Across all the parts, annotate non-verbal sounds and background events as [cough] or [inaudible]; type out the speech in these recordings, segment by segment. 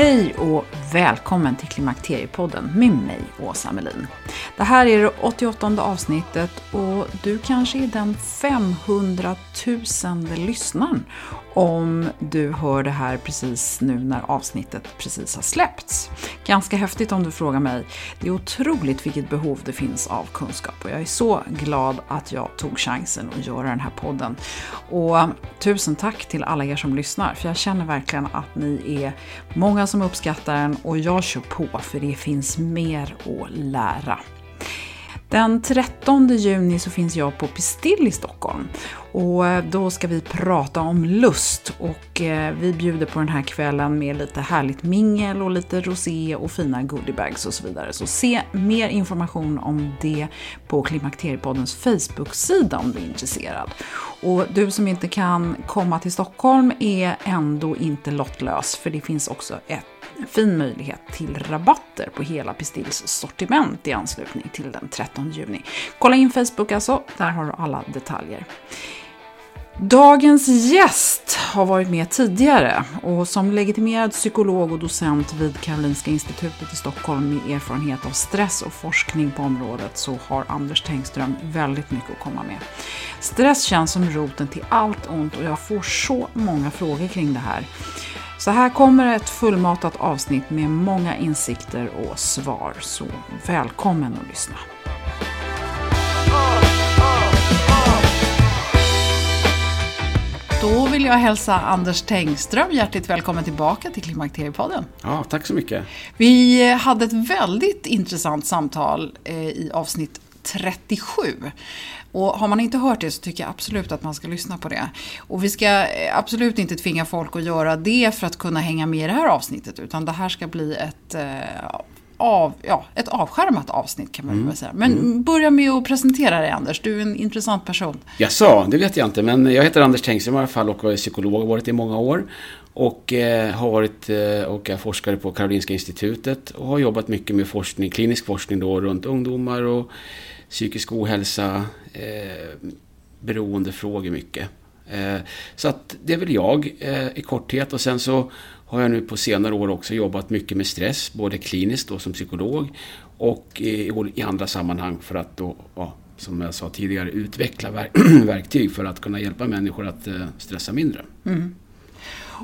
Hej och välkommen till Klimakteriepodden med mig, Åsa Melin. Det här är det 88 avsnittet och du kanske är den 500 000 lyssnaren om du hör det här precis nu när avsnittet precis har släppts. Ganska häftigt om du frågar mig. Det är otroligt vilket behov det finns av kunskap och jag är så glad att jag tog chansen att göra den här podden. Och tusen tack till alla er som lyssnar för jag känner verkligen att ni är många som uppskattar den och jag kör på för det finns mer att lära. Den 13 juni så finns jag på Pistill i Stockholm och eh, då ska vi prata om lust och eh, vi bjuder på den här kvällen med lite härligt mingel och lite rosé och fina goodiebags och så vidare. Så se mer information om det på Klimakteriepoddens Facebook-sida om du är intresserad. Och du som inte kan komma till Stockholm är ändå inte lottlös för det finns också ett fin möjlighet till rabatter på hela Pistills sortiment i anslutning till den 13 juni. Kolla in Facebook alltså, där har du alla detaljer. Dagens gäst har varit med tidigare och som legitimerad psykolog och docent vid Karolinska institutet i Stockholm med erfarenhet av stress och forskning på området så har Anders Tengström väldigt mycket att komma med. Stress känns som roten till allt ont och jag får så många frågor kring det här. Så här kommer ett fullmatat avsnitt med många insikter och svar, så välkommen att lyssna. Då vill jag hälsa Anders Tengström hjärtligt välkommen tillbaka till Klimakteriepodden. Ja, tack så mycket. Vi hade ett väldigt intressant samtal eh, i avsnitt 37. Och har man inte hört det så tycker jag absolut att man ska lyssna på det. Och vi ska eh, absolut inte tvinga folk att göra det för att kunna hänga med i det här avsnittet. Utan det här ska bli ett, eh, av, ja, ett avskärmat avsnitt kan man mm. väl säga. Men mm. börja med att presentera dig Anders, du är en intressant person. Jag sa, det vet jag inte, men jag heter Anders Tengström i alla fall och är psykolog, har varit i många år. Och eh, har varit eh, och är forskare på Karolinska institutet och har jobbat mycket med forskning, klinisk forskning då runt ungdomar och psykisk ohälsa, eh, beroendefrågor mycket. Eh, så att det är väl jag eh, i korthet och sen så har jag nu på senare år också jobbat mycket med stress, både kliniskt då som psykolog och i, andra sammanhang för att då, ja, som jag sa tidigare, utveckla verk [clears throat] verktyg för att kunna hjälpa människor att eh, stressa mindre. Mm.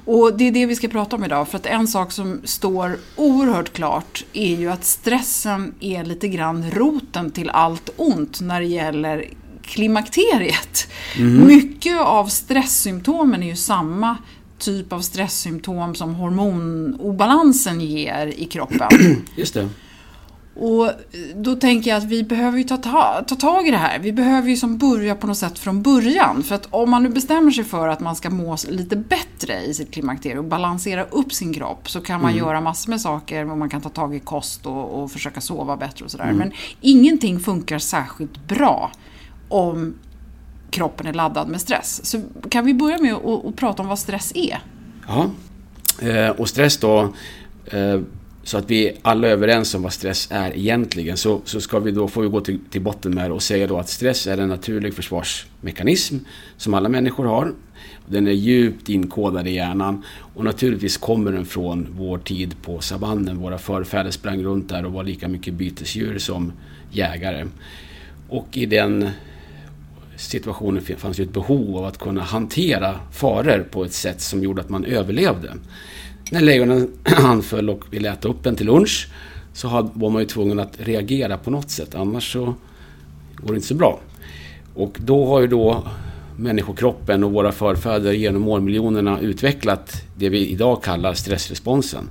Och det är det vi ska prata om idag, för att en sak som står oerhört klart är ju att stressen är lite grann roten till allt ont när det gäller klimakteriet. Mm. Mycket av stresssymptomen är ju samma typ av stresssymptom som hormonobalansen ger i kroppen. [clears throat] Just det. Och då tänker jag att vi behöver ju ta, ta, ta tag i det här. Vi behöver ju som börja på något sätt från början. För att om man nu bestämmer sig för att man ska må lite bättre i sitt klimakterium och balansera upp sin kropp så kan man mm. göra massor med saker och man kan ta tag i kost och, och försöka sova bättre och sådär. Mm. Men ingenting funkar särskilt bra om kroppen är laddad med stress. Så kan vi börja med att, prata om vad stress är? Ja, eh, och stress då eh, så att vi alla är överens om vad stress är egentligen så, så ska vi då, får vi gå till, till botten med det och säga då att stress är en naturlig försvarsmekanism som alla människor har. Den är djupt inkodad i hjärnan och naturligtvis kommer den från vår tid på savannen. Våra förfäder sprang runt där och var lika mycket bytesdjur som jägare. Och i den situationen fanns ju ett behov av att kunna hantera faror på ett sätt som gjorde att man överlevde när lejonen [clears throat] anföll och ville äta upp en till lunch så var man ju tvungen att reagera på något sätt. Annars så går det inte så bra. Och då har ju då människokroppen och våra förfäder genom årmiljonerna utvecklat det vi idag kallar stressresponsen.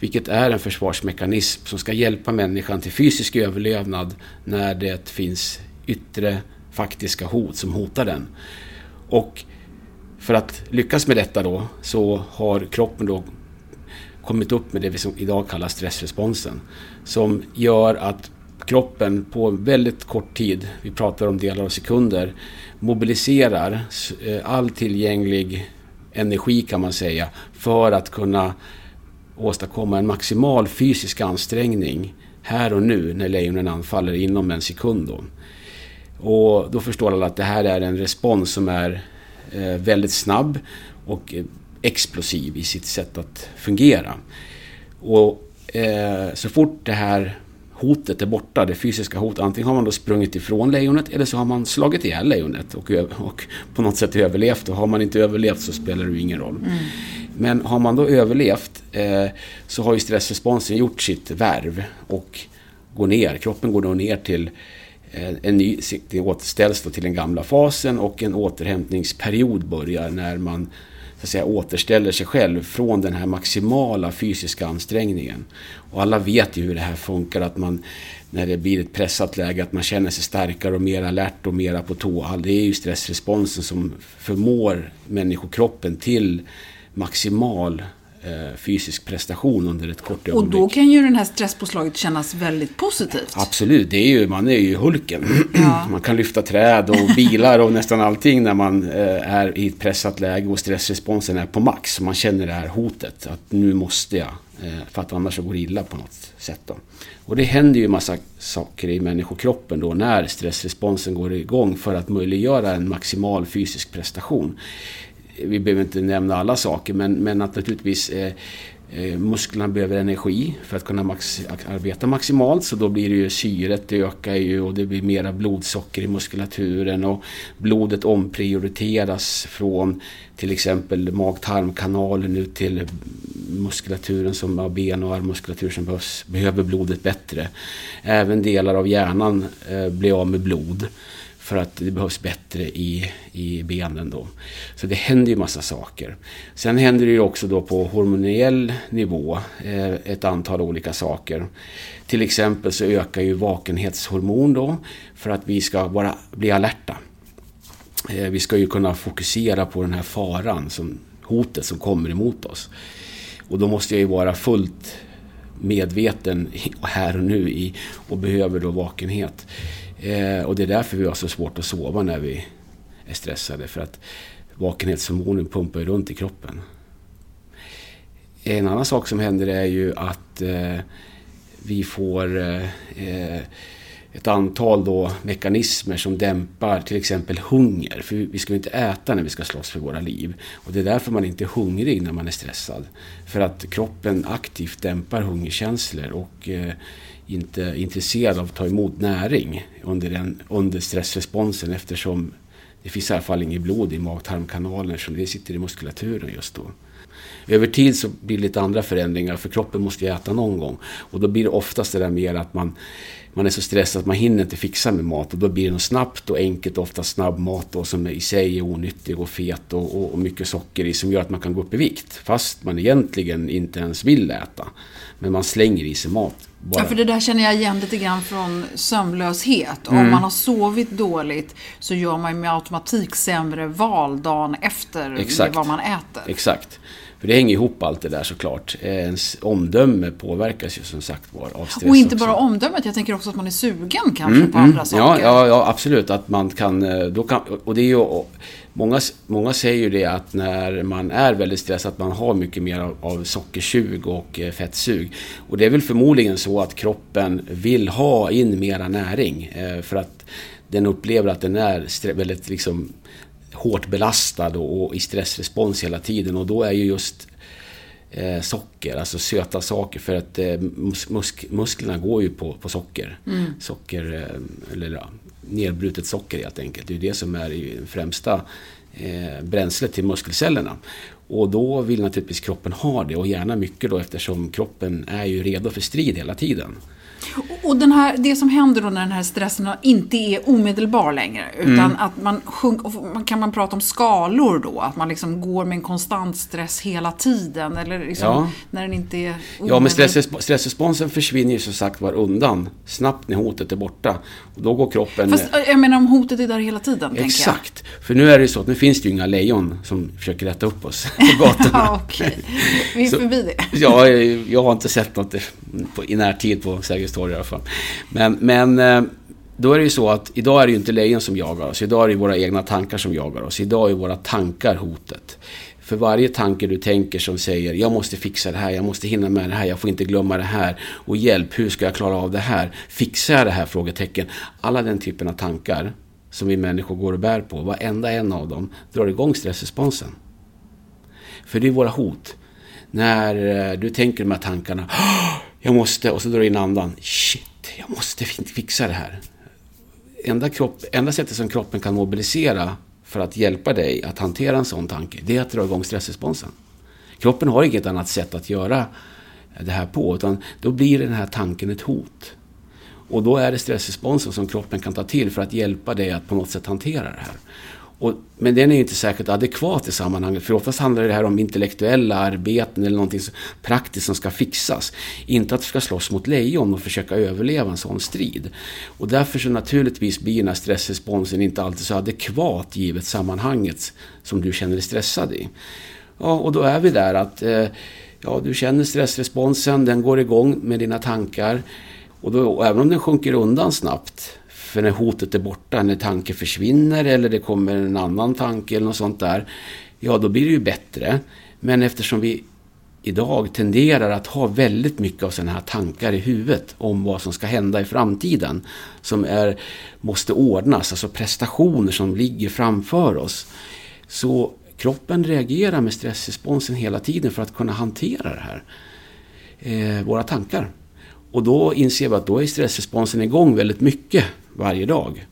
Vilket är en försvarsmekanism som ska hjälpa människan till fysisk överlevnad när det finns yttre faktiska hot som hotar den. Och för att lyckas med detta då så har kroppen då kommit upp med det vi som idag kallar stressresponsen. Som gör att kroppen på väldigt kort tid, vi pratar om delar av sekunder, mobiliserar eh, all tillgänglig energi kan man säga för att kunna åstadkomma en maximal fysisk ansträngning här och nu när lejonen anfaller inom en sekund. Då. Och då förstår alla att det här är en respons som är eh, väldigt snabb och explosiv i sitt sätt att fungera. Och eh, så fort det här hotet är borta, det fysiska hotet, antingen har man då sprungit ifrån lejonet eller så har man slagit ihjäl lejonet och, och på något sätt överlevt. Och har man inte överlevt så spelar det ju ingen roll. Mm. Men har man då överlevt eh, så har ju stressresponsen gjort sitt värv och går ner. Kroppen går då ner till eh, Eh, en ny, det återställs då till den gamla fasen och en återhämtningsperiod börjar när man så att säga, återställer sig själv från den här maximala fysiska ansträngningen. Och alla vet ju hur det här funkar, att man när det blir ett pressat läge, att man känner sig starkare och mer alert och mera på tå. Det är ju stressresponsen som förmår människokroppen till maximal fysisk prestation under ett kort ögonblick. Och då kan ju den här stresspåslaget kännas väldigt positivt. Absolut, det är ju, man är ju Hulken. Ja. [clears throat] Man kan lyfta träd och bilar och nästan allting när man eh, är i ett pressat läge och stressresponsen är på max. Man känner det här hotet att nu måste jag, eh, för att annars går det illa på något sätt. Då. Och det händer ju massa saker i människokroppen då när stressresponsen går igång för att möjliggöra en maximal fysisk prestation vi behöver inte nämna alla saker, men, men att naturligtvis eh, eh, musklerna behöver energi för att kunna max, arbeta maximalt. Så då blir det ju syret, det ökar ju och det blir mera blodsocker i muskulaturen och blodet omprioriteras från till exempel mag-tarmkanalen ut till muskulaturen som har ben och armmuskulatur som behövs, behöver blodet bättre. Även delar av hjärnan eh, blir av med blod för att det behövs bättre i, i benen då. Så det händer ju massa saker. Sen händer det ju också då på hormoniell nivå eh, ett antal olika saker. Till exempel så ökar ju vakenhetshormon då för att vi ska vara, bli alerta. Eh, vi ska ju kunna fokusera på den här faran, som, hotet som kommer emot oss. Och då måste jag ju vara fullt medveten här och nu i, och behöver då vakenhet. Eh, och det är därför vi har så svårt att sova när vi är stressade. För att vakenhetshormonen pumpar runt i kroppen. En annan sak som händer är ju att eh, vi får eh, ett antal då mekanismer som dämpar till exempel hunger. För vi ska ju inte äta när vi ska slåss för våra liv. Och det är därför man inte är hungrig när man är stressad. För att kroppen aktivt dämpar hungerkänslor och eh, inte intresserad av att ta emot näring under, den, under stressresponsen eftersom det finns i alla fall inget blod i mag-tarmkanalen som det sitter i muskulaturen just då. Över tid så blir det lite andra förändringar för kroppen måste ju äta någon gång. Och då blir det oftast det där mer att man, man är så stressad att man hinner inte fixa med mat. Och då blir det något snabbt och enkelt, ofta snabb mat då, som i sig är onyttig och fet och, och, och mycket socker i som gör att man kan gå upp i vikt. Fast man egentligen inte ens vill äta. Men man slänger i sig mat bara... Ja, för det där känner jag igen lite grann från sömnlöshet. Mm. Om man har sovit dåligt så gör man ju med automatik sämre val dagen efter Exakt. vad man äter. Exakt. För det hänger ihop allt det där såklart. Ens omdöme påverkas ju som sagt var av stress Och inte också. bara omdömet, jag tänker också att man är sugen kanske mm, på andra mm, saker. Ja, ja, ja, absolut. Att man kan, eh, då kan, och det är ju, många, många säger ju det att när man är väldigt stressad att man har mycket mer av, av sockersug och eh, fettsug. Och det är väl förmodligen så att kroppen vill ha in mera näring. Eh, för att den upplever att den är väldigt liksom hårt belastad och, i stressrespons hela tiden och då är ju just eh, socker, alltså söta saker för att eh, musk, musklerna går ju på, på socker. Mm. Socker, eh, eller ja, nedbrutet socker helt enkelt. Det är ju det som är det främsta bränslet till muskelcellerna. Och då vill naturligtvis kroppen ha det och gärna mycket då eftersom kroppen är ju redo för strid hela tiden. Och den här, det som händer då när den här stressen inte är omedelbar längre, utan mm. att man sjunker, kan man prata om skalor då? Att man liksom går med en konstant stress hela tiden? Eller liksom ja. när den inte är Ja, men stress, stressresponsen försvinner ju som sagt var undan snabbt när hotet är borta. Och då går kroppen... Fast jag menar om hotet är där hela tiden, Exakt. För nu är det så att nu finns det ju inga lejon som försöker rätta upp oss [laughs] på gatorna. [laughs] ja, okej. Vi är så, förbi det. ja, jag har inte sett något i närtid på Sergels historia i alla fall. Men, men eh, då är det ju så att idag är det ju inte lejon som jagar oss. Idag är det våra egna tankar som jagar oss. Idag är våra tankar hotet. För varje tanke du tänker som säger jag måste fixa det här, jag måste hinna med det här, jag får inte glömma det här. Och hjälp, hur ska jag klara av det här? Fixar jag det här? Frågetecken. Alla den typen av tankar som vi människor går och bär på, varenda en av dem drar igång stressresponsen. För det är våra hot. När eh, du tänker de här tankarna, jag måste, och så drar du in andan. Shit, jag måste fixa det här. Enda, kropp, enda sättet som kroppen kan mobilisera för att hjälpa dig att hantera en sån tanke, det är att dra igång stressresponsen. Kroppen har inget annat sätt att göra det här på, utan då blir den här tanken ett hot. Och då är det stressresponsen som kroppen kan ta till för att hjälpa dig att på något sätt hantera det här. Och, men den är inte särskilt adekvat i sammanhanget. För oftast handlar det här om intellektuella arbeten eller någonting praktiskt som ska fixas. Inte att du ska slåss mot lejon och försöka överleva en sån strid. Och därför så naturligtvis blir den här stressresponsen inte alltid så adekvat givet sammanhanget som du känner dig stressad i. Ja, och då är vi där att eh, ja, du känner stressresponsen, den går igång med dina tankar. Och, då, och även om den sjunker undan snabbt för när hotet är borta, när tanken försvinner eller det kommer en annan tanke eller något sånt där. Ja, då blir det ju bättre. Men eftersom vi idag tenderar att ha väldigt mycket av sådana här tankar i huvudet om vad som ska hända i framtiden. Som är, måste ordnas, alltså prestationer som ligger framför oss. Så kroppen reagerar med stressresponsen hela tiden för att kunna hantera det här. Eh, våra tankar. Och då inser vi att då är stressresponsen igång väldigt mycket varje dag.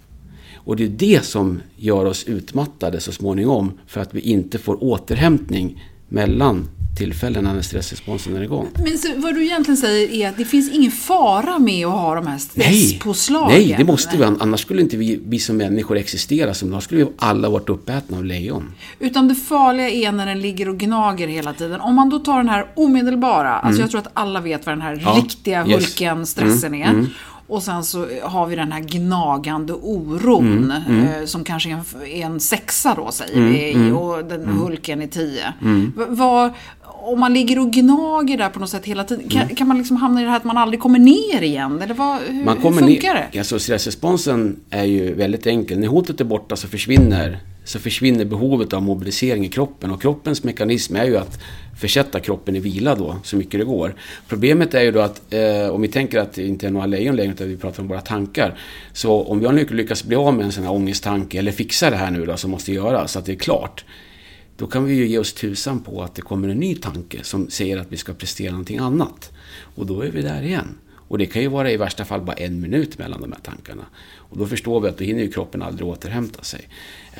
Och det är det som gör oss utmattade så småningom för att vi inte får återhämtning mellan tillfällena när stressresponsen är igång. Men så, vad du egentligen säger är att det finns ingen fara med att ha de här stresspåslagen? Nej, nej det måste vi. Annars skulle inte vi, vi som människor existera. Som då skulle vi alla varit uppätna av lejon. Utan det farliga är när den ligger och gnager hela tiden. Om man då tar den här omedelbara, alltså mm. alltså jag tror att alla vet vad den här ja, riktiga hulken, yes. stressen mm, är. Mm. Och sen så har vi den här gnagande oron mm, mm. Eh, som kanske är en, är en sexa då säger mm, vi. Mm. och den mm. Hulken är tio. Mm. Vad, om man ligger och gnager där på något sätt hela tiden, kan, kan, man liksom hamna i det här att man aldrig kommer ner igen? Eller vad, hur, man kommer hur funkar ner, det? Alltså stressresponsen är ju väldigt enkel. När hotet är borta så försvinner, så försvinner behovet av mobilisering i kroppen. Och kroppens mekanism är ju att försätta kroppen i vila då, så mycket det går. Problemet är ju då att, eh, om vi tänker att det inte är några lejon längre, utan vi pratar om våra tankar. Så om jag nu lyckas bli av med en sån här ångesttanke, eller fixa det här nu då, som måste göras, så att det är klart. Då kan vi ju ge oss tusan på att det kommer en ny tanke som säger att vi ska prestera någonting annat. Och då är vi där igen. Och det kan ju vara i värsta fall bara en minut mellan de här tankarna. Och då förstår vi att då hinner ju kroppen aldrig återhämta sig.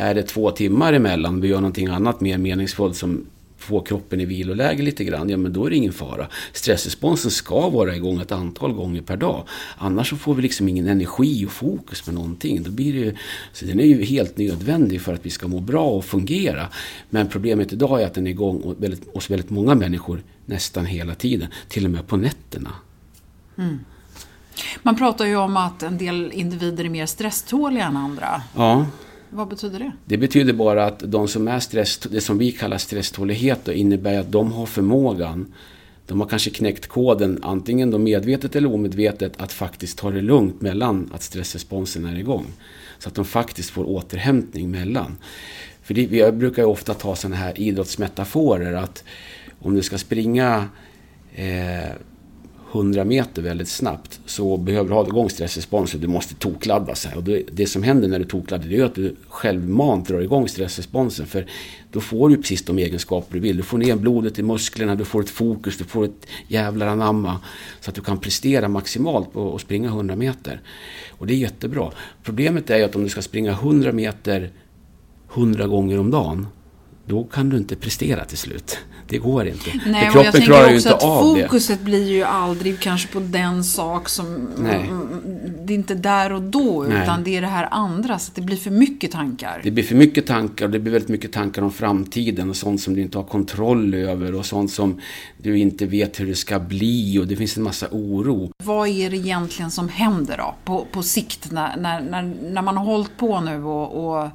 Är det två timmar emellan, vi gör någonting annat mer meningsfullt som få kroppen i viloläge lite grann, ja men då är det ingen fara. Stressresponsen ska vara igång ett antal gånger per dag. Annars så får vi liksom ingen energi och fokus med någonting. Då blir det ju, så den är ju helt nödvändig för att vi ska må bra och fungera. Men problemet idag är att den är igång hos väldigt många människor nästan hela tiden. Till och med på nätterna. Mm. Man pratar ju om att en del individer är mer stresståliga än andra. Ja, vad betyder det? det betyder bara att de som är stress, det som vi kallar stresstålighet då, innebär att de har förmågan de har kanske knäckt koden, antingen då medvetet eller omedvetet, att faktiskt ta det lugnt mellan att stressresponsen är igång. Så att de faktiskt får återhämtning mellan. För det, jag brukar ju ofta ta sådana här idrottsmetaforer att om du ska springa eh, 100 meter väldigt snabbt så behöver du ha igång stressresponsen. Du måste tokladda sig. Och det, det som händer när du tokladdar det är att du självmant drar igång stressresponsen. För då får du precis de egenskaper du vill. Du får ner blodet i musklerna, du får ett fokus, du får ett jävlar anamma. Så att du kan prestera maximalt på att springa 100 meter. Och det är jättebra. Problemet är ju att om du ska springa 100 meter 100 gånger om dagen då kan du inte prestera till slut. Det går inte. Nej, För och jag kroppen klarar tänker ju också inte att av det. fokuset blir ju aldrig kanske på den sak som... Nej. Det är inte där och då, Nej. utan det är det här andra. Så det blir för mycket tankar. Det blir för mycket tankar och det blir väldigt mycket tankar om framtiden och sånt som du inte har kontroll över och sånt som du inte vet hur det ska bli och det finns en massa oro. Vad är det egentligen som händer då, på, på sikt, när, när, när, när man har hållit på nu och, och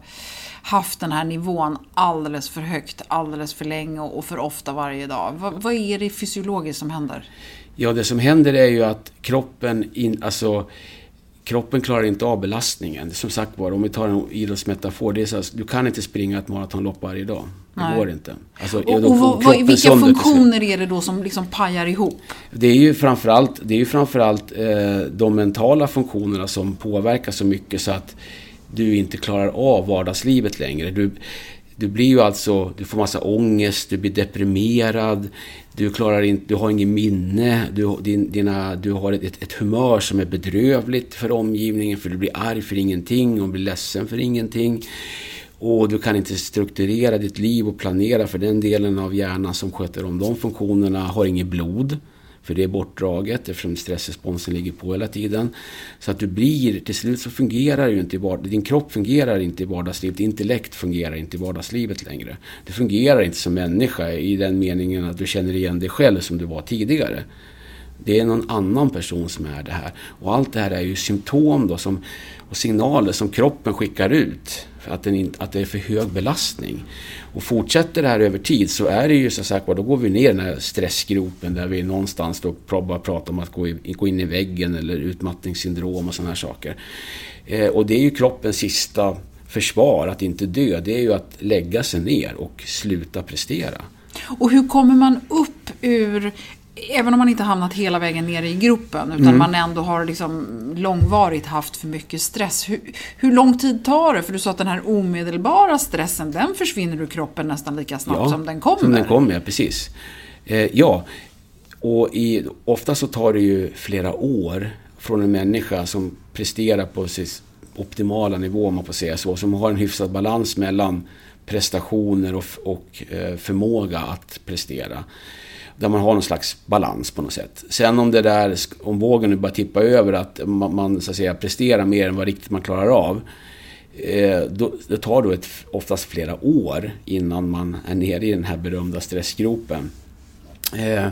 haft den här nivån alldeles för högt, alldeles för länge och, och för ofta varje dag? Vad, vad är det fysiologiskt som händer? Ja, det som händer är ju att kroppen, in, alltså, kroppen klarar inte av belastningen. Som sagt var, om vi tar en idrottsmetafor, det är så att du kan inte springa ett maratonlopp varje dag. Det Nej. går inte. Alltså, Och, och vad, kroppen vilka sönder funktioner är det då som liksom pajar ihop? Det är ju framförallt, det är ju framförallt eh, de mentala funktionerna som påverkar så mycket så att du inte klarar av vardagslivet längre. Du, du blir ju alltså, du får massa ångest, du blir deprimerad, du klarar inte, du har ingen minne, du, din, dina, du har ett, ett humör som är bedrövligt för omgivningen för du blir arg för ingenting och blir ledsen för ingenting. Och du kan inte strukturera ditt liv och planera för den delen av hjärnan som sköter om de funktionerna har inget blod. För det är bortdraget eftersom stressresponsen ligger på hela tiden. Så att du blir, till slut så fungerar ju inte i din kropp fungerar inte i vardagslivet, ditt intellekt fungerar inte i vardagslivet längre. Du fungerar inte som människa i den meningen att du känner igen dig själv som du var tidigare. Det är någon annan person som är det här. Och allt det här är ju symptom då som, och signaler som kroppen skickar ut. Att, den att det är för hög belastning. Och fortsätter det här över tid så är det ju så sagt då går vi ner i den här stressgropen där vi någonstans då bara pratar om att gå, i, gå in i väggen eller utmattningssyndrom och sådana här saker. Eh, och det är ju kroppens sista försvar att inte dö. Det är ju att lägga sig ner och sluta prestera. Och hur kommer man upp ur, även om man inte hamnat hela vägen ner i gruppen, utan Mm. man ändå har liksom långvarigt haft för mycket stress. Hur, hur lång tid tar det? För du sa att den här omedelbara stressen, den försvinner ur kroppen nästan lika snabbt som den kommer. Som den kommer, ja, precis. Eh, ja, och i, ofta så tar det ju flera år från en människa som presterar på sin optimala nivå, om man får säga så, som har en hyfsad balans mellan prestationer och, och eh, förmåga att prestera. Där man har någon slags balans på något sätt. Sen om det där, om vågen nu börjar tippa över att man, man så att säga presterar mer än vad riktigt man klarar av. Eh, då, det tar då ett, oftast flera år innan man är nere i den här berömda stressgropen. Eh,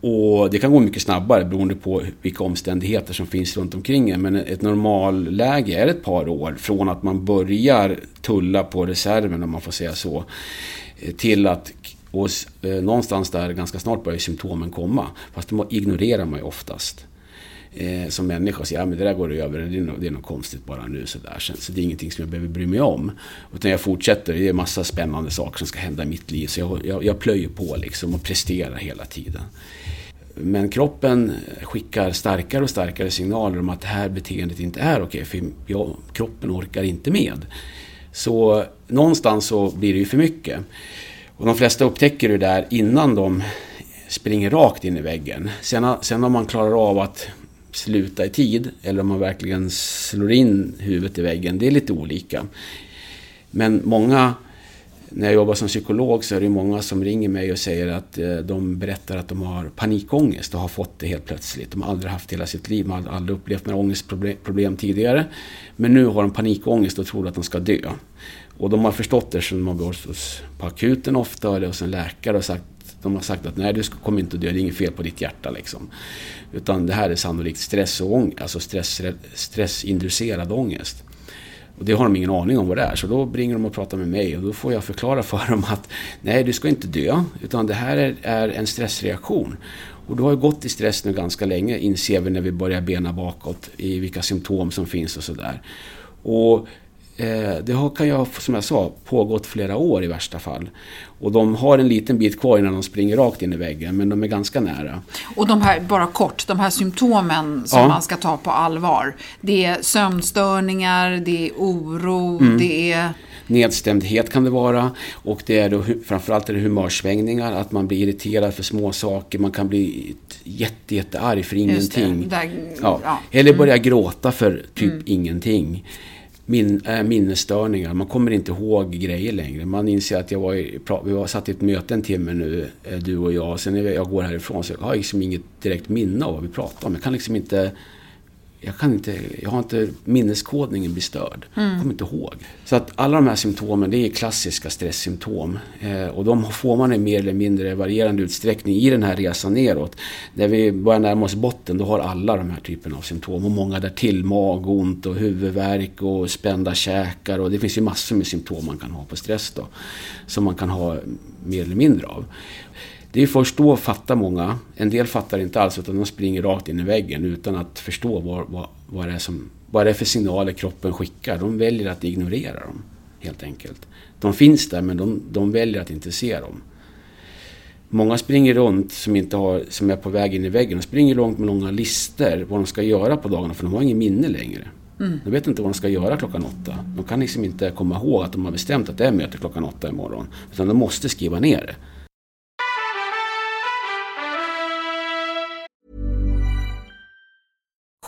och det kan gå mycket snabbare beroende på vilka omständigheter som finns runt omkring en. Men ett normalläge är ett par år från att man börjar tulla på reserven, om man får säga så, till att och, eh, någonstans där ganska snart börjar symptomen komma. Fast de ignorerar man ju oftast eh, som människa och säger ja, men det där går över, det är, något, det är något konstigt bara nu sådär. Så, så det är ingenting som jag behöver bry mig om. Utan jag fortsätter, det är massa spännande saker som ska hända i mitt liv. Så jag, jag, jag plöjer på liksom och presterar hela tiden. Men kroppen skickar starkare och starkare signaler om att det här beteendet inte är okej, för jag, kroppen orkar inte med. Så någonstans så blir det ju för mycket. Och de flesta upptäcker det där innan de springer rakt in i väggen. Sen, sen om man klarar av att sluta i tid eller om man verkligen slår in huvudet i väggen, det är lite olika. Men många, när jag jobbar som psykolog så är det många som ringer mig och säger att eh, de berättar att de har panikångest och har fått det helt plötsligt. De har aldrig haft det hela sitt liv, de har aldrig upplevt några ångestproblem tidigare. Men nu har de panikångest och tror att de ska dö. Och de har förstått det som de har varit hos, på akuten ofta och hos en läkare och sagt De har sagt att nej, du kommer inte att dö, det är inget fel på ditt hjärta. Liksom. Utan det här är sannolikt stress och ång, alltså stress, stressinducerad ångest. Och det har de ingen aning om vad det är. Så då ringer de och pratar med mig och då får jag förklara för dem att nej, du ska inte dö. Utan det här är, är en stressreaktion. Och du har ju gått i stress nu ganska länge, inser vi när vi börjar bena bakåt i vilka symptom som finns och sådär. Och det har, kan ju som jag sa, pågått flera år i värsta fall. Och de har en liten bit kvar innan de springer rakt in i väggen, men de är ganska nära. Och de här, bara kort, de här symptomen som ja. man ska ta på allvar. Det är sömnstörningar, det är oro, mm. det är... Nedstämdhet kan det vara och det är då, framförallt är det humörsvängningar, att man blir irriterad för små saker, man kan bli jätte, jättearg för ingenting. Där, ja. Ja. Eller börja mm. gråta för typ mm. ingenting min, äh, minnesstörningar. Man kommer inte ihåg grejer längre. Man inser att jag var i, vi var satt i ett möte en timme nu, eh, du och jag. Sen när jag går härifrån så jag har liksom inget direkt minne av vad vi pratade om. Jag kan liksom inte jag, kan inte, jag har inte, minneskodningen blir störd. Mm. Jag kommer inte ihåg. Så att alla de här symptomen, det är klassiska stresssymptom. Eh, och de får man i mer eller mindre varierande utsträckning i den här resan neråt. När vi börjar närma oss botten, då har alla de här typerna av symptom. Och många därtill, magont och huvudvärk och spända käkar. Och det finns ju massor med symptom man kan ha på stress då. Som man kan ha mer eller mindre av. Det är först då fattar många. En del fattar inte alls utan de springer rakt in i väggen utan att förstå vad, vad, vad, det, är som, vad det är för signaler kroppen skickar. De väljer att ignorera dem helt enkelt. De finns där men de, de väljer att inte se dem. Många springer runt som, inte har, som är på väg in i väggen. De springer långt med långa lister vad de ska göra på dagarna för de har ingen minne längre. Mm. De vet inte vad de ska göra klockan åtta. De kan liksom inte komma ihåg att de har bestämt att det är möte klockan åtta imorgon. Utan de måste skriva ner det.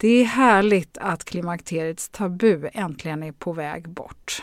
Det är härligt att klimakteriets tabu äntligen är på väg bort.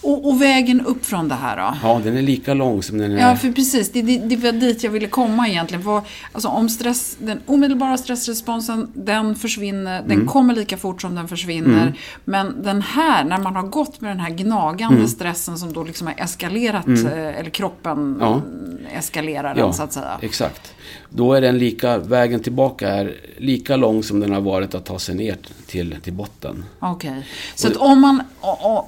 Och, och, vägen upp från det här då? Ja, den är lika lång som den är... Ja, för precis. Det, det, det var dit jag ville komma egentligen. För, alltså, om stress, den omedelbara stressresponsen, den försvinner. Den mm. kommer lika fort som den försvinner. Mm. Men den här, när man har gått med den här gnagande mm. stressen som då liksom har eskalerat, mm. Eh, eller kroppen ja. eskalerar den så att säga. exakt. Då är den lika, vägen tillbaka är lika lång som den har varit att ta sig ner till, till botten. Okej. Okay. Så att om, man,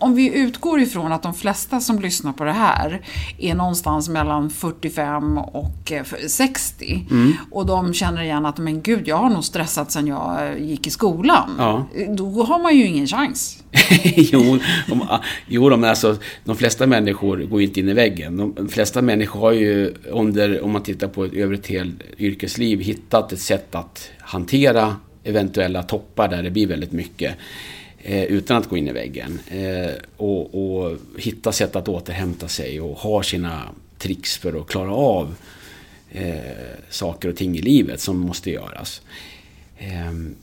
om vi utgår ifrån att de flesta som lyssnar på det här är någonstans mellan 45 och 60 eh, mm. och de känner igen att men gud, jag har nog stressat sedan jag gick i skolan. Ja. Då har man ju ingen chans. [laughs] jo, de, ah, jo men alltså, de flesta människor går inte in i väggen. De flesta människor har ju under, om man tittar på ett övrigt helt yrkesliv, hittat ett sätt att hantera eventuella toppar där det blir väldigt mycket. Eh, utan att gå in i väggen. Eh, och, och, hitta sätt att återhämta sig och ha sina tricks för att klara av eh, saker och ting i livet som måste göras. Ehm,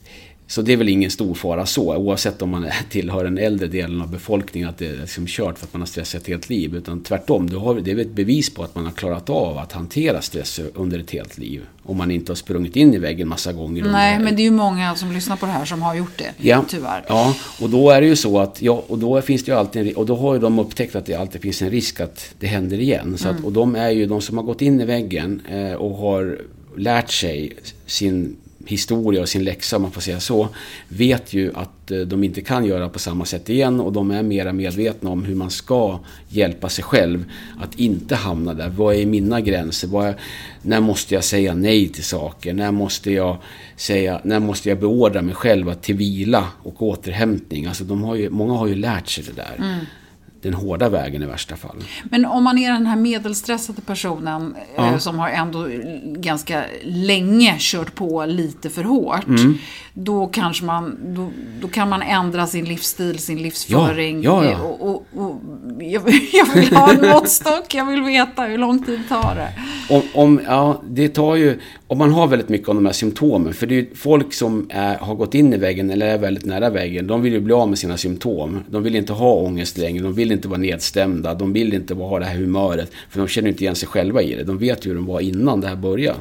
så det är väl ingen stor fara så, oavsett om man tillhör den äldre delen av befolkningen, att det är liksom kört för att man har stressat ett helt liv. Utan tvärtom, det är ett bevis på att man har klarat av att hantera stress under ett helt liv. Om man inte har sprungit in i väggen massa gånger. Nej, men det är ju många som lyssnar på det här som har gjort det, ja, tyvärr. Ja, och då är det ju så att, ja, och då finns det ju alltid, och då har ju de upptäckt att det alltid finns en risk att det händer igen. Så att, mm. och de är ju de som har gått in i väggen eh, och har lärt sig sin historia och sin läxa, om man får säga så, vet ju att eh, de inte kan göra på samma sätt igen och de är mera medvetna om hur man ska hjälpa sig själv att inte hamna där. Vad är mina gränser? Är, när måste jag säga nej till saker? När måste jag, säga, när måste jag beordra mig själv till vila och återhämtning? Alltså de har ju, många har ju lärt sig det där. Mm den hårda vägen i värsta fall. Men om man är den här medelstressade personen ja. eh, som har ändå ganska länge kört på lite för hårt. Mm. Då kanske man, då, då, kan man ändra sin livsstil, sin livsföring. Ja, ja, ja. Och, och, och jag, [laughs] jag, vill ha en måttstock, jag vill veta hur lång tid tar det. Om, om, ja, det tar ju, om man har väldigt mycket av de här symptomen. För det är ju folk som är, har gått in i väggen eller är väldigt nära väggen. De vill ju bli av med sina symptom. De vill inte ha ångest längre. De vill vill inte vara nedstämda. De vill inte ha det här humöret. För de känner inte igen sig själva i det. De vet ju hur de var innan det här började.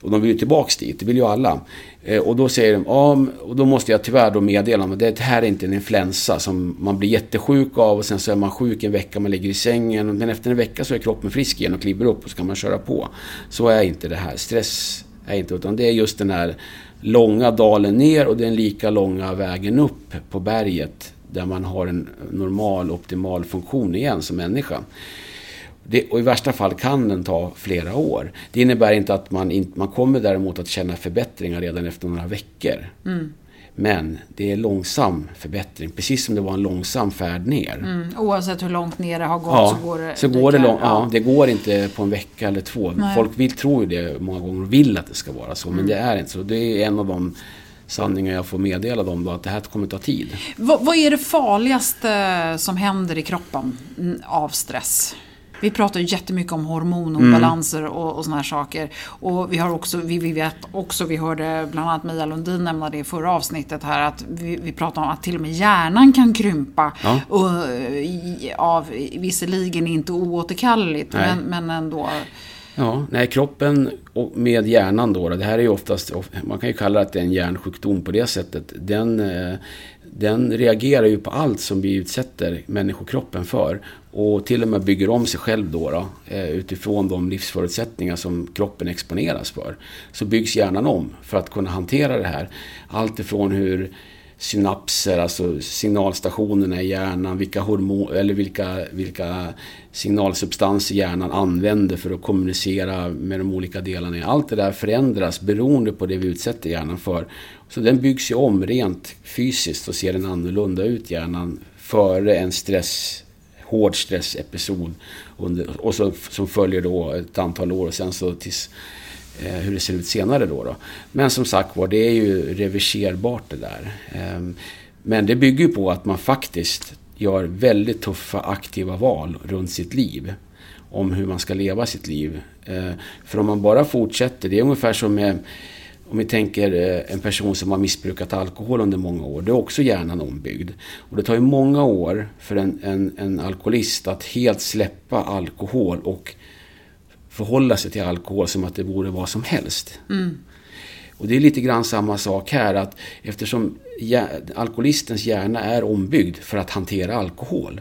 Och de vill ju tillbaks dit, det vill ju alla. Eh, och då säger de, ja, och då måste jag tyvärr då meddela att det här är inte en influensa som man blir jättesjuk av och sen så är man sjuk en vecka, man ligger i sängen. Men efter en vecka så är kroppen frisk igen och kliver upp och så kan man köra på. Så är inte det här. Stress är inte, utan det är just den här långa dalen ner och den lika långa vägen upp på berget där man har en normal, optimal funktion igen som människa. Det, och i värsta fall kan den ta flera år. Det innebär inte att man, in, man kommer däremot att känna förbättringar redan efter några veckor. Mm. Men det är långsam förbättring, precis som det var en långsam färd ner. Mm. Oavsett hur långt ner det har gått ja, så går det... Så går det, lång, ja. ja. det går inte på en vecka eller två. Nej. Folk vill, tror ju det många gånger och vill att det ska vara så, mm. men det är inte så. Det är en av de sanningar jag får meddela dem då, att det här kommer ta tid. vad, vad är det farligaste som händer i kroppen av stress? Vi pratar ju jättemycket om hormonobalanser mm. och, och såna här saker. Och vi har också, vi, vi vet också, vi hörde bland annat Mia Lundin nämna det i förra avsnittet här, att vi, vi pratar om att till och med hjärnan kan krympa. Ja. Och, av, visserligen inte oåterkalleligt, men, men ändå. Ja, nej, kroppen med hjärnan då, det här är ju oftast, man kan ju kalla det att det är en hjärnsjukdom på det sättet. Den, eh, den reagerar ju på allt som vi utsätter människokroppen för. Och till och med bygger om sig själv då, då eh, utifrån de livsförutsättningar som kroppen exponeras för. Så byggs hjärnan om för att kunna hantera det här. Allt ifrån hur synapser, alltså signalstationerna i hjärnan, vilka, hormon, eller vilka, vilka signalsubstanser hjärnan använder för att kommunicera med de olika delarna. Allt det där förändras beroende på det vi utsätter hjärnan för. Så den byggs ju om rent fysiskt och ser den annorlunda ut hjärnan före en stress, hård stressepisod under, och så, som följer då ett antal år och sen så tills Eh, hur det ser ut senare då, då. Men som sagt var, det är ju reverserbart det där. Ehm, men det bygger ju på att man faktiskt gör väldigt tuffa aktiva val runt sitt liv. Om hur man ska leva sitt liv. Ehm, för om man bara fortsätter, det är ungefär som med om vi tänker eh, en person som har missbrukat alkohol under många år, då är också hjärnan ombyggd. Och det tar ju många år för en, en, en alkoholist att helt släppa alkohol och förhålla sig till alkohol som att det vore vad som helst. Mm. Och det är lite grann samma sak här att eftersom alkoholistens hjärna är ombyggd för att hantera alkohol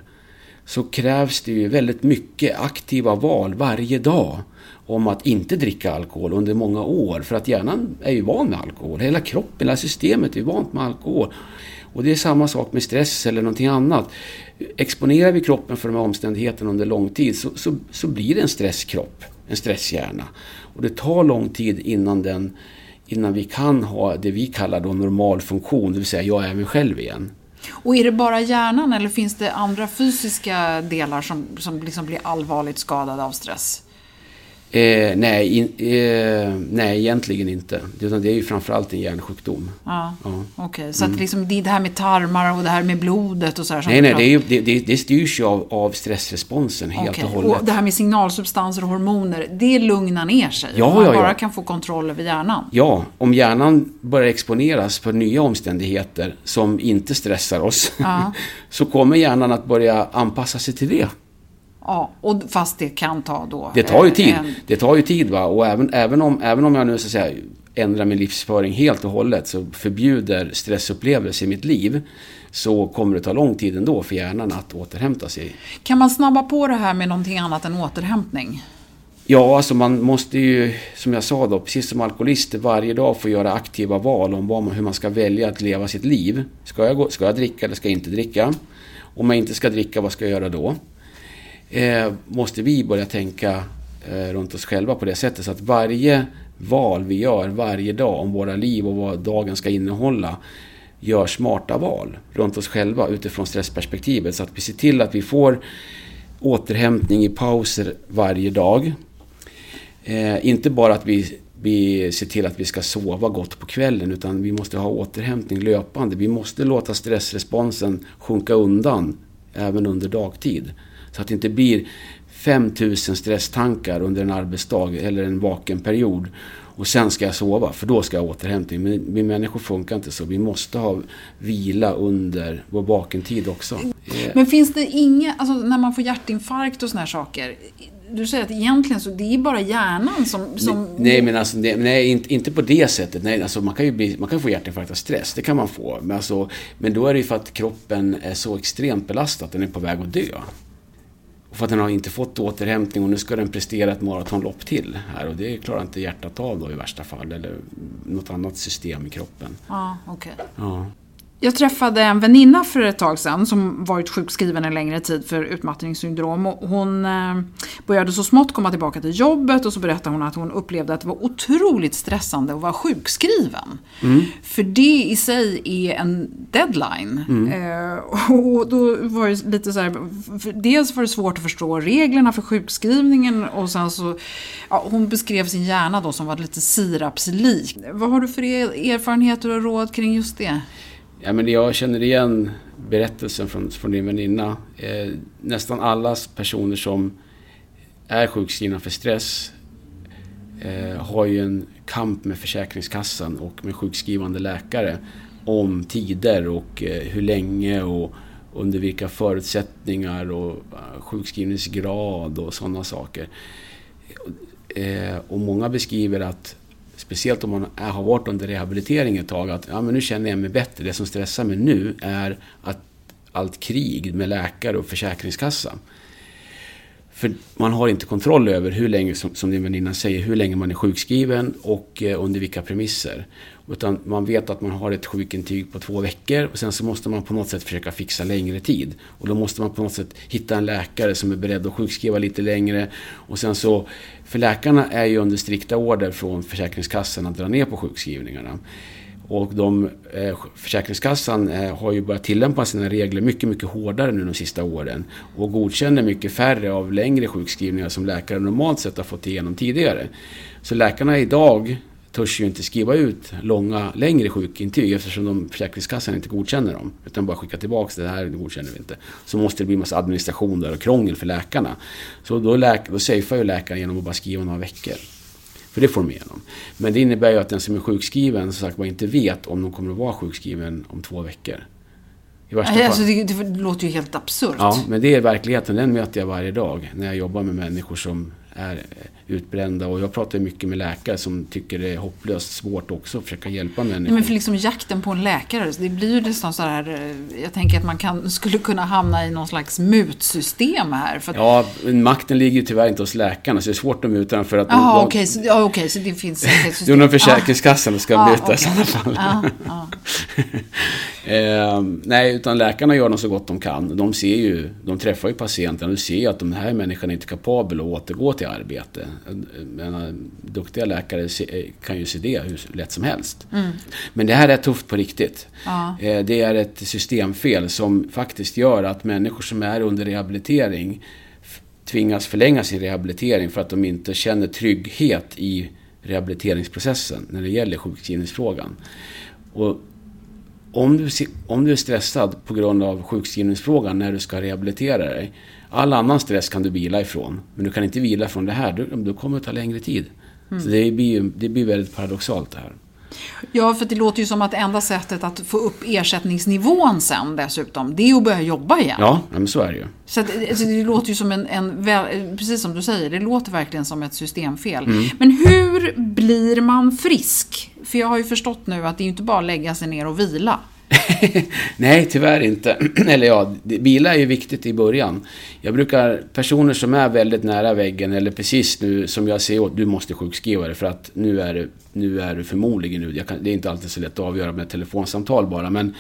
så krävs det ju väldigt mycket aktiva val varje dag om att inte dricka alkohol under många år. För att hjärnan är ju van med alkohol. Hela kroppen, hela systemet är vant med alkohol. Och det är samma sak med stress eller någonting annat. Exponerar vi kroppen för de här omständigheterna under lång tid så, så, så blir det en stresskropp, en stresshjärna. Och det tar lång tid innan, den, innan vi kan ha det vi kallar då normal funktion, det vill säga jag är mig själv igen. Och är det bara hjärnan eller finns det andra fysiska delar som, som liksom blir allvarligt skadade av stress? Eh, nej, in, eh, nej, egentligen inte. Utan det är ju framförallt en hjärnsjukdom. Ja, ja. Okej, okay. så mm. att liksom det här med tarmar och det här med blodet och så här. Nej, nej, det, är ju, det, det, styrs ju av, av stressresponsen helt okay. och hållet. Och det här med signalsubstanser och hormoner, det lugnar ner sig? Ja, om man ja, bara ja. kan få kontroll över hjärnan? Ja, om hjärnan börjar exponeras för nya omständigheter som inte stressar oss, ja. [laughs] så kommer hjärnan att börja anpassa sig till det. Ja, och fast det kan ta då... Det tar ju tid. En... Det tar ju tid va. Och även, även, om, även om jag nu så att säga ändrar min livsföring helt och hållet så förbjuder stressupplevelser i mitt liv så kommer det ta lång tid ändå för hjärnan att återhämta sig. Kan man snabba på det här med någonting annat än återhämtning? Ja, alltså man måste ju, som jag sa då, precis som alkoholist, varje dag få göra aktiva val om vad man, hur man ska välja att leva sitt liv. Ska jag, gå, ska jag dricka eller ska jag inte dricka? Om jag inte ska dricka, vad ska jag göra då? Eh, måste vi börja tänka eh, runt oss själva på det sättet. Så att varje val vi gör varje dag om våra liv och vad dagen ska innehålla gör smarta val runt oss själva utifrån stressperspektivet. Så att vi ser till att vi får återhämtning i pauser varje dag. Eh, inte bara att vi, vi ser till att vi ska sova gott på kvällen utan vi måste ha återhämtning löpande. Vi måste låta stressresponsen sjunka undan även under dagtid. Så att det inte blir 5000 stresstankar under en arbetsdag eller en vaken period. Och sen ska jag sova, för då ska jag återhämtning. Men vi människor funkar inte så. Vi måste ha vila under vår vakentid också. Men finns det inga, alltså när man får hjärtinfarkt och såna här saker. Du säger att egentligen så det är bara hjärnan som... som... Nej, men alltså, det, nej, inte, inte på det sättet. Nej, alltså, man kan ju bli, man kan få hjärtinfarkt av stress, det kan man få. Men, alltså, men då är det ju för att kroppen är så extremt belastad att den är på väg att dö. Och för att den har inte fått återhämtning och nu ska den prestera ett maratonlopp till här och det klarar inte hjärtat av då i värsta fall eller något annat system i kroppen. Ja, okej. Okay. Ja. Jag träffade en väninna för ett tag sedan som varit sjukskriven en längre tid för utmattningssyndrom. Hon eh, började så smått komma tillbaka till jobbet och så berättade hon att hon upplevde att det var otroligt stressande att vara sjukskriven. Mm. För det i sig är en deadline. Mm. Eh, och då var det lite så här, dels var det svårt att förstå reglerna för sjukskrivningen och sen så, ja, hon beskrev sin hjärna då som var lite sirapslik. Vad har du för erfarenheter och råd kring just det? Ja, men jag känner igen berättelsen från, från din väninna. Eh, nästan alla personer som är sjukskrivna för stress eh, har ju en kamp med Försäkringskassan och med sjukskrivande läkare om tider och eh, hur länge och under vilka förutsättningar och eh, sjukskrivningsgrad och sådana saker. Eh, och många beskriver att speciellt om man har varit under rehabilitering ett tag, att ja, men nu känner jag mig bättre. Det som stressar mig nu är att allt krig med läkare och försäkringskassa. För man har inte kontroll över hur länge, som, som din väninna säger, hur länge man är sjukskriven och eh, under vilka premisser. Utan man vet att man har ett sjukintyg på två veckor och sen så måste man på något sätt försöka fixa längre tid. Och då måste man på något sätt hitta en läkare som är beredd att sjukskriva lite längre. Och sen så, för läkarna är ju under strikta order från Försäkringskassan att dra ner på sjukskrivningarna. Och de, eh, Försäkringskassan eh, har ju börjat tillämpa sina regler mycket, mycket hårdare nu de sista åren. Och godkänner mycket färre av längre sjukskrivningar som läkare normalt sett har fått igenom tidigare. Så läkarna idag törs ju inte skriva ut långa, längre sjukintyg eftersom de, Försäkringskassan inte godkänner dem. Utan bara skickar tillbaka det här godkänner vi inte. Så måste det bli massa administration där och krångel för läkarna. Så då, läk, då safear ju läkaren genom att bara skriva några veckor. För det får de igenom. Men det innebär ju att den som är sjukskriven som sagt inte vet om de kommer att vara sjukskriven om två veckor. I värsta. Alltså, det, det låter ju helt absurt. Ja, men det är verkligheten. Den möter jag varje dag när jag jobbar med människor som är utbrända. Och jag pratar mycket med läkare som tycker det är hopplöst svårt också att försöka hjälpa människor. men för liksom jakten på en läkare, det blir ju nästan så här, eh, jag tänker att man kan, skulle kunna hamna i någon slags mutsystem här. Ja, makten ligger ju tyvärr inte hos läkarna så det är svårt att muta dem för att... Jaha, de- okej, så, ja, okej, så det finns säkert Det är system. nog Försäkringskassan som ska Ja, muta i okej. sådana fall. Ja, ja. [laughs] Eh, nej, utan läkarna gör nog så gott de kan. De ser ju, de träffar ju patienterna och ser ju att de här människorna är inte kapabla att återgå till arbete. Jag menar, duktiga läkare se, kan ju se det hur lätt som helst. Men det här är tufft på riktigt. Ja. Eh, det är ett systemfel som faktiskt gör att människor som är under rehabilitering tvingas förlänga sin rehabilitering för att de inte känner trygghet i rehabiliteringsprocessen när det gäller sjukskrivningsfrågan. Och om du, om du är stressad på grund av sjukskrivningsfrågan när du ska rehabilitera dig. All annan stress kan du vila ifrån. Men du kan inte vila från det här. Då, då kommer det ta längre tid. Så det blir, det blir väldigt paradoxalt det här. Ja, för det låter ju som att enda sättet att få upp ersättningsnivån sen dessutom, det är att börja jobba igen. Ja, men så är det ju. Så att, alltså, det låter ju som en, en väl, precis som du säger, det låter verkligen som ett systemfel. Mm. Men hur blir man frisk? För jag har ju förstått nu att det är ju inte bara att lägga sig ner och vila. [laughs] Nej, tyvärr inte. [clears throat] eller ja, bilar vila är ju viktigt i början. Jag brukar, personer som är väldigt nära väggen eller precis nu som jag säger åt, du måste sjukskriva dig för att nu är, du- nu är du förmodligen nu. Jag kan, det är inte alltid så lätt att avgöra med ett telefonsamtal bara, men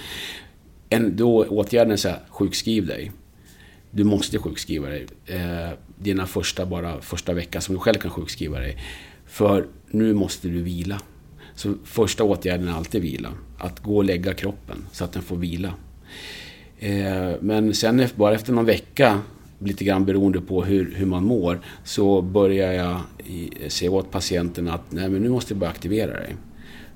en, då åtgärden är så här, sjukskriv dig. Du måste sjukskriva dig. Eh, dina första, bara första vecka som du själv kan sjukskriva dig. För nu måste du vila. Så första åtgärden är alltid vila. Att gå och lägga kroppen så att den får vila. Eh, men sen efter, bara efter någon vecka, lite grann beroende på hur, hur man mår, så börjar jag se åt patienten att nej, men nu måste du börja aktivera dig.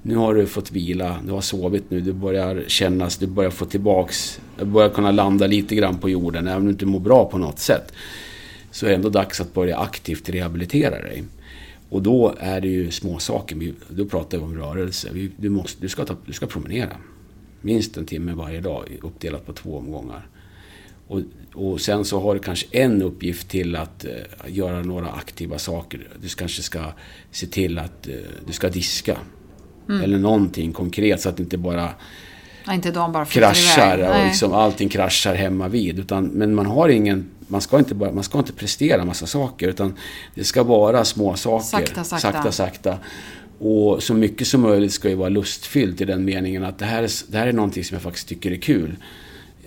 Nu har du fått vila, du har sovit nu, du börjar kännas, du börjar få tillbaks, du börjar kunna landa lite grann på jorden, även om du inte mår bra på något sätt. Så är det ändå dags att börja aktivt rehabilitera dig. Och då är det ju små saker. Då pratar vi om rörelse. Vi- Du, måste, du, ska ta, du ska promenera. Minst en timme varje dag uppdelat på två omgångar. Och, och sen så har du kanske en uppgift till att eh, göra några aktiva saker. Du kanske ska se till att eh, du ska diska. Eller någonting konkret så att inte bara Nej, inte dagen bara kraschar och liksom allting kraschar hemma vid. Utan, men man har ingen, man ska inte, bara, man ska inte prestera massa saker utan det ska vara små saker. Sakta, sakta. sakta, sakta. Och så mycket som möjligt ska ju vara lustfyllt i den meningen att det här är, det här är någonting som jag faktiskt tycker är kul.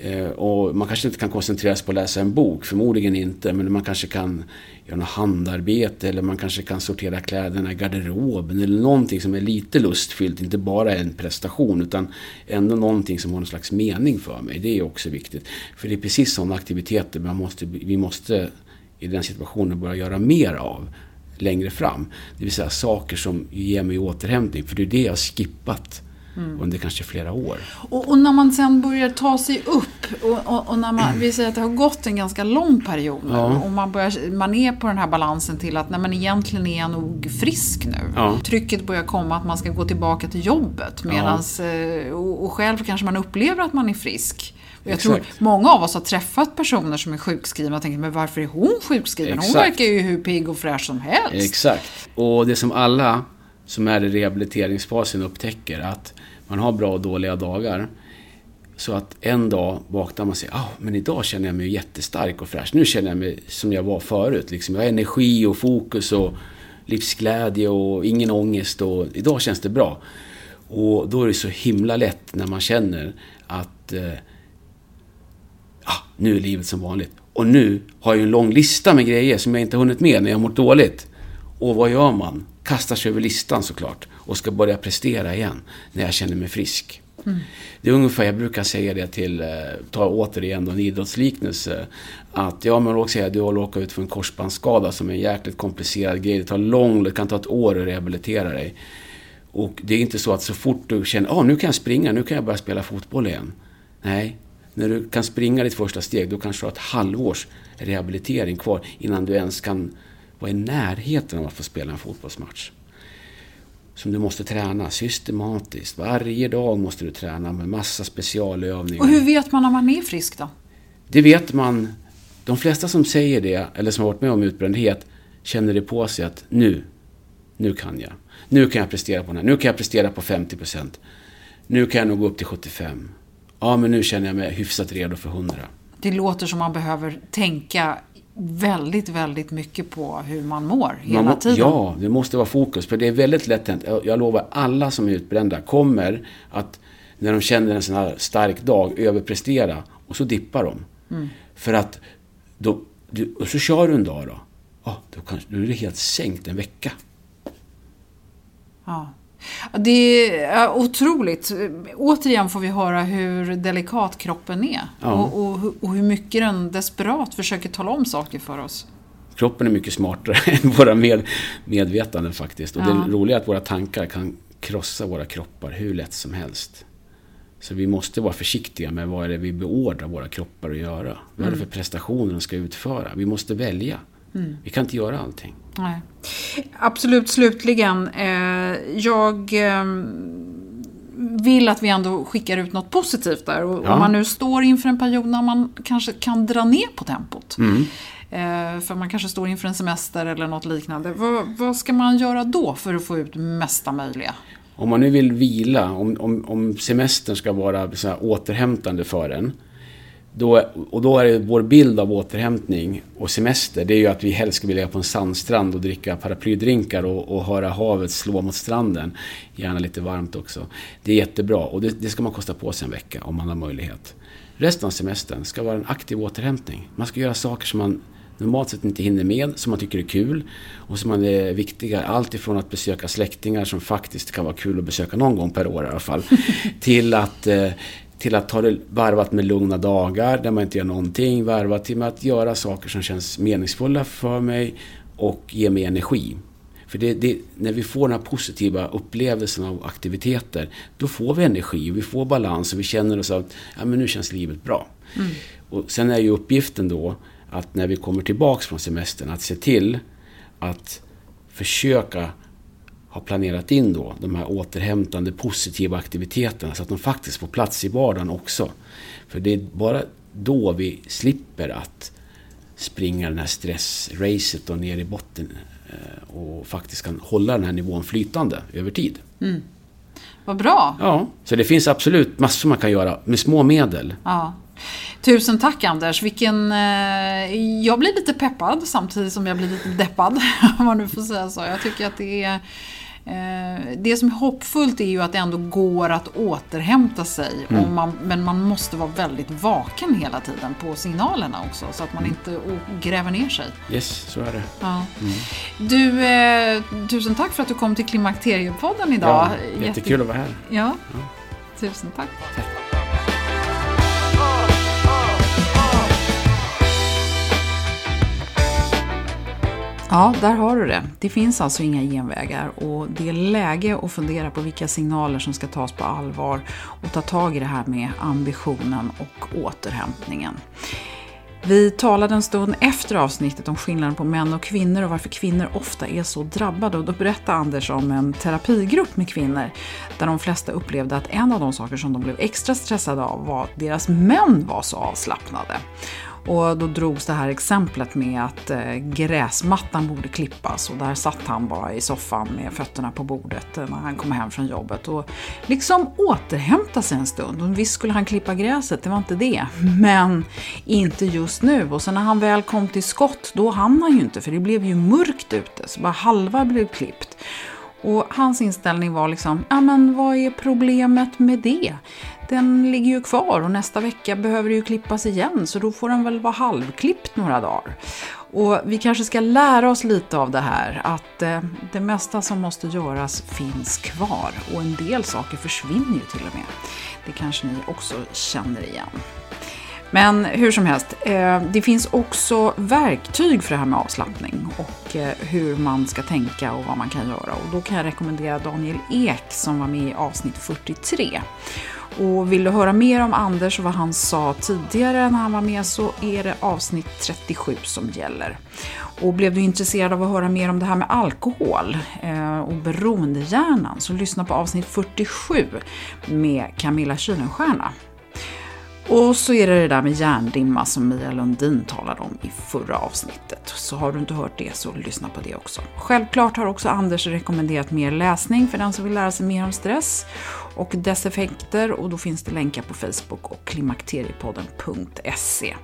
Eh, och man kanske inte kan koncentrera sig på att läsa en bok, förmodligen inte, men man kanske kan göra något handarbete eller man kanske kan sortera kläderna i garderoben eller någonting som är lite lustfyllt, inte bara en prestation utan ändå någonting som har någon slags mening för mig. Det är också viktigt. För det är precis sådana aktiviteter man måste, vi måste i den situationen börja göra mer av längre fram. Det vill säga saker som ger mig återhämtning, för det är det jag har skippat under kanske flera år. Och, och när man sen börjar ta sig upp och, och, och när man, vi säger att det har gått en ganska lång period nu Ja. och man, börjar, man är på den här balansen till att nej, men egentligen är jag nog frisk nu. Ja. Trycket börjar komma att man ska gå tillbaka till jobbet medans, eh, och, och själv kanske man upplever att man är frisk. Jag tror Exakt. många av oss har träffat personer som är sjukskrivna och tänker, men varför är hon sjukskriven? Hon Exakt. verkar ju hur pigg och fräsch som helst. Exakt. Och det som alla som är i rehabiliteringsfasen upptäcker att man har bra och dåliga dagar. Så att en dag vaknar man och säger, oh, men idag känner jag mig jättestark och fräsch. Nu känner jag mig som jag var förut. Liksom. Jag har energi och fokus och livsglädje och ingen ångest och idag känns det bra. Och då är det så himla lätt när man känner att eh, ah, nu är livet som vanligt. Och nu har jag en lång lista med grejer som jag inte har hunnit med när jag har mått dåligt. Och vad gör man? Kastar sig över listan såklart och ska börja prestera igen när jag känner mig frisk. Det är ungefär, jag brukar säga det till, eh, ta återigen då en idrottsliknelse, att ja men låt säga du har råkat ut för en korsbandsskada som är en jäkligt komplicerad grej. Det tar lång, det kan ta ett år att rehabilitera dig. Och det är inte så att så fort du känner, ah, nu kan jag springa, nu kan jag börja spela fotboll igen. Nej, när du kan springa ditt första steg, då kanske du har ett halvårs rehabilitering kvar innan du ens kan vara i närheten av att få spela en fotbollsmatch. som du måste träna systematiskt. Varje dag måste du träna med massa specialövningar. Och hur vet man när man är frisk då? Det vet man. De flesta som säger det, eller som har varit med om utbrändhet, känner det på sig att nu, nu kan jag. Nu kan jag prestera på den här. Nu kan jag prestera på 50%. Nu kan jag nog gå upp till 75. Ja, men nu känner jag mig hyfsat redo för 100. Det låter som man behöver tänka väldigt, väldigt mycket på hur man mår hela Man må, tiden. Ja, det måste vara fokus. För det är väldigt lätt hänt. Jag jag lovar, alla som är utbrända kommer att när de känner en sån här stark dag överprestera och så dippar de. Mm. För att då, du, och så kör du en dag då. Ja, då, kan, då är det helt sänkt en vecka. Ja. Det är otroligt. Återigen får vi höra hur delikat kroppen är. Ja. Och, och, och hur mycket den desperat försöker tala om saker för oss. Kroppen är mycket smartare [laughs] än våra med, medvetanden faktiskt. Och Ja. det roliga är att våra tankar kan krossa våra kroppar hur lätt som helst. Så vi måste vara försiktiga med vad är det vi beordrar våra kroppar att göra. Vad är det för prestationer de ska utföra? Vi måste välja. Vi kan inte göra allting. Nej. Absolut, slutligen. Eh, jag eh, vill att vi ändå skickar ut något positivt där. Och, Ja. Om man nu står inför en period när man kanske kan dra ner på tempot. Mm. Eh, för man kanske står inför en semester eller något liknande. Vad, vad ska man göra då för att få ut mesta möjliga? Om man nu vill vila, om, om, om semestern ska vara så återhämtande för en. Då, och då är det vår bild av återhämtning och semester, det är ju att vi helst ska vilja ligga på en sandstrand och dricka paraplydrinkar och, och höra havet slå mot stranden. Gärna lite varmt också. Det är jättebra och det, det ska man kosta på sig en vecka om man har möjlighet. Resten av semestern ska vara en aktiv återhämtning. Man ska göra saker som man normalt sett inte hinner med, som man tycker är kul och som man är viktiga. Allt ifrån att besöka släktingar som faktiskt kan vara kul att besöka någon gång per år i alla fall. [laughs] till att eh, till att ta det varvat med lugna dagar där man inte gör någonting. Varvat till att göra saker som känns meningsfulla för mig och ger mig energi. För det, det, när vi får den här positiva upplevelsen av aktiviteter, då får vi energi, vi får balans och vi känner oss att ja, men nu känns livet bra. Och sen är ju uppgiften då att när vi kommer tillbaks från semestern, att se till att försöka ha planerat in då de här återhämtande positiva aktiviteterna så att de faktiskt får plats i vardagen också. För det är bara då vi slipper att springa den här stressracet och ner i botten eh, och faktiskt kan hålla den här nivån flytande över tid. Vad bra! Ja, så det finns absolut massor man kan göra med små medel. Ja. Tusen tack Anders. Vilken, eh, jag blir lite peppad samtidigt som jag blir lite deppad. [laughs] Om man nu får säga så. Jag tycker att det är det som är hoppfullt är ju att det ändå går att återhämta sig. Om man, men man måste vara väldigt vaken hela tiden på signalerna också. Så att man inte å- gräver ner sig. Yes, så är det. Ja. Du, eh, tusen tack för att du kom till Klimakteriepodden idag. Ja, jättekul att vara här. Ja. Tusen tack. Ja, där har du det. Det finns alltså inga genvägar och det är läge att fundera på vilka signaler som ska tas på allvar och ta tag i det här med ambitionen och återhämtningen. Vi talade en stund efter avsnittet om skillnaden på män och kvinnor och varför kvinnor ofta är så drabbade. Och då berättade Anders om en terapigrupp med kvinnor där de flesta upplevde att en av de saker som de blev extra stressade av var att deras män var så avslappnade. Och då drogs det här exemplet med att eh, gräsmattan borde klippas och där satt han bara i soffan med fötterna på bordet eh, när han kom hem från jobbet och liksom återhämta sig en stund. Och visst skulle han klippa gräset, det var inte det. [laughs] Men inte just nu. Och sen när han väl kom till skott, då hann han ju inte för det blev ju mörkt ute så bara halva blev klippt. Och hans inställning var liksom, ja men vad är problemet med det? Den ligger ju kvar och nästa vecka behöver det ju klippas igen så då får den väl vara halvklippt några dagar. Och vi kanske ska lära oss lite av det här, att eh, det mesta som måste göras finns kvar och en del saker försvinner ju till och med. Det kanske ni också känner igen. Men hur som helst, eh, det finns också verktyg för det här med avslappning och eh, hur man ska tänka och vad man kan göra. Och då kan jag rekommendera Daniel Ek som var med i avsnitt 43. Och vill du höra mer om Anders och vad han sa tidigare när han var med så är det avsnitt 37 som gäller. Och blev du intresserad av att höra mer om det här med alkohol eh, och beroendehjärnan så lyssna på avsnitt 47 med Camilla Kylenstierna. Och så är det det där med hjärndimma som Mia Lundin talade om i förra avsnittet. Så har du inte hört det så lyssna på det också. Självklart har också Anders rekommenderat mer läsning för den som vill lära sig mer om stress och dess effekter och då finns det länkar på Facebook och klimakteriepodden.se.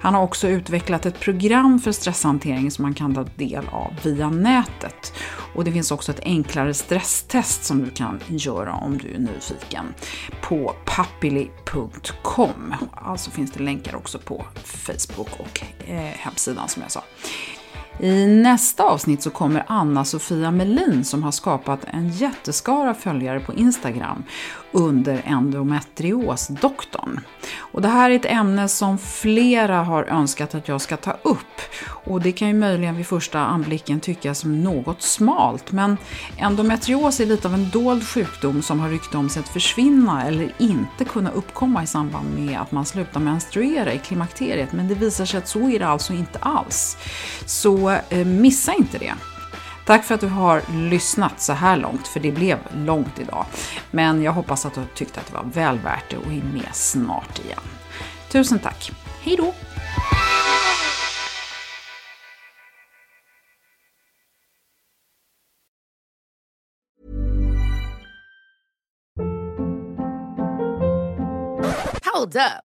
Han har också utvecklat ett program för stresshantering som man kan ta del av via nätet. Och det finns också ett enklare stresstest som du kan göra om du är nyfiken på pappili.com. Alltså finns det länkar också på Facebook och eh, hemsidan som jag sa. I nästa avsnitt så kommer Anna-Sofia Melin som har skapat en jätteskara följare på Instagram under endometriosdoktorn. Och det här är ett ämne som flera har önskat att jag ska ta upp. Och det kan ju möjligen vid första anblicken tyckas som något smalt, men endometrios är lite av en dold sjukdom som har rykte om sig att försvinna eller inte kunna uppkomma i samband med att man slutar menstruera i klimakteriet, men det visar sig att så är det alltså inte alls. Så Eh, missa inte det. Tack för att du har lyssnat så här långt, för det blev långt idag. Men jag hoppas att du tyckte att det var väl värt det och är med snart igen. Tusen tack. Hej då! Hold up.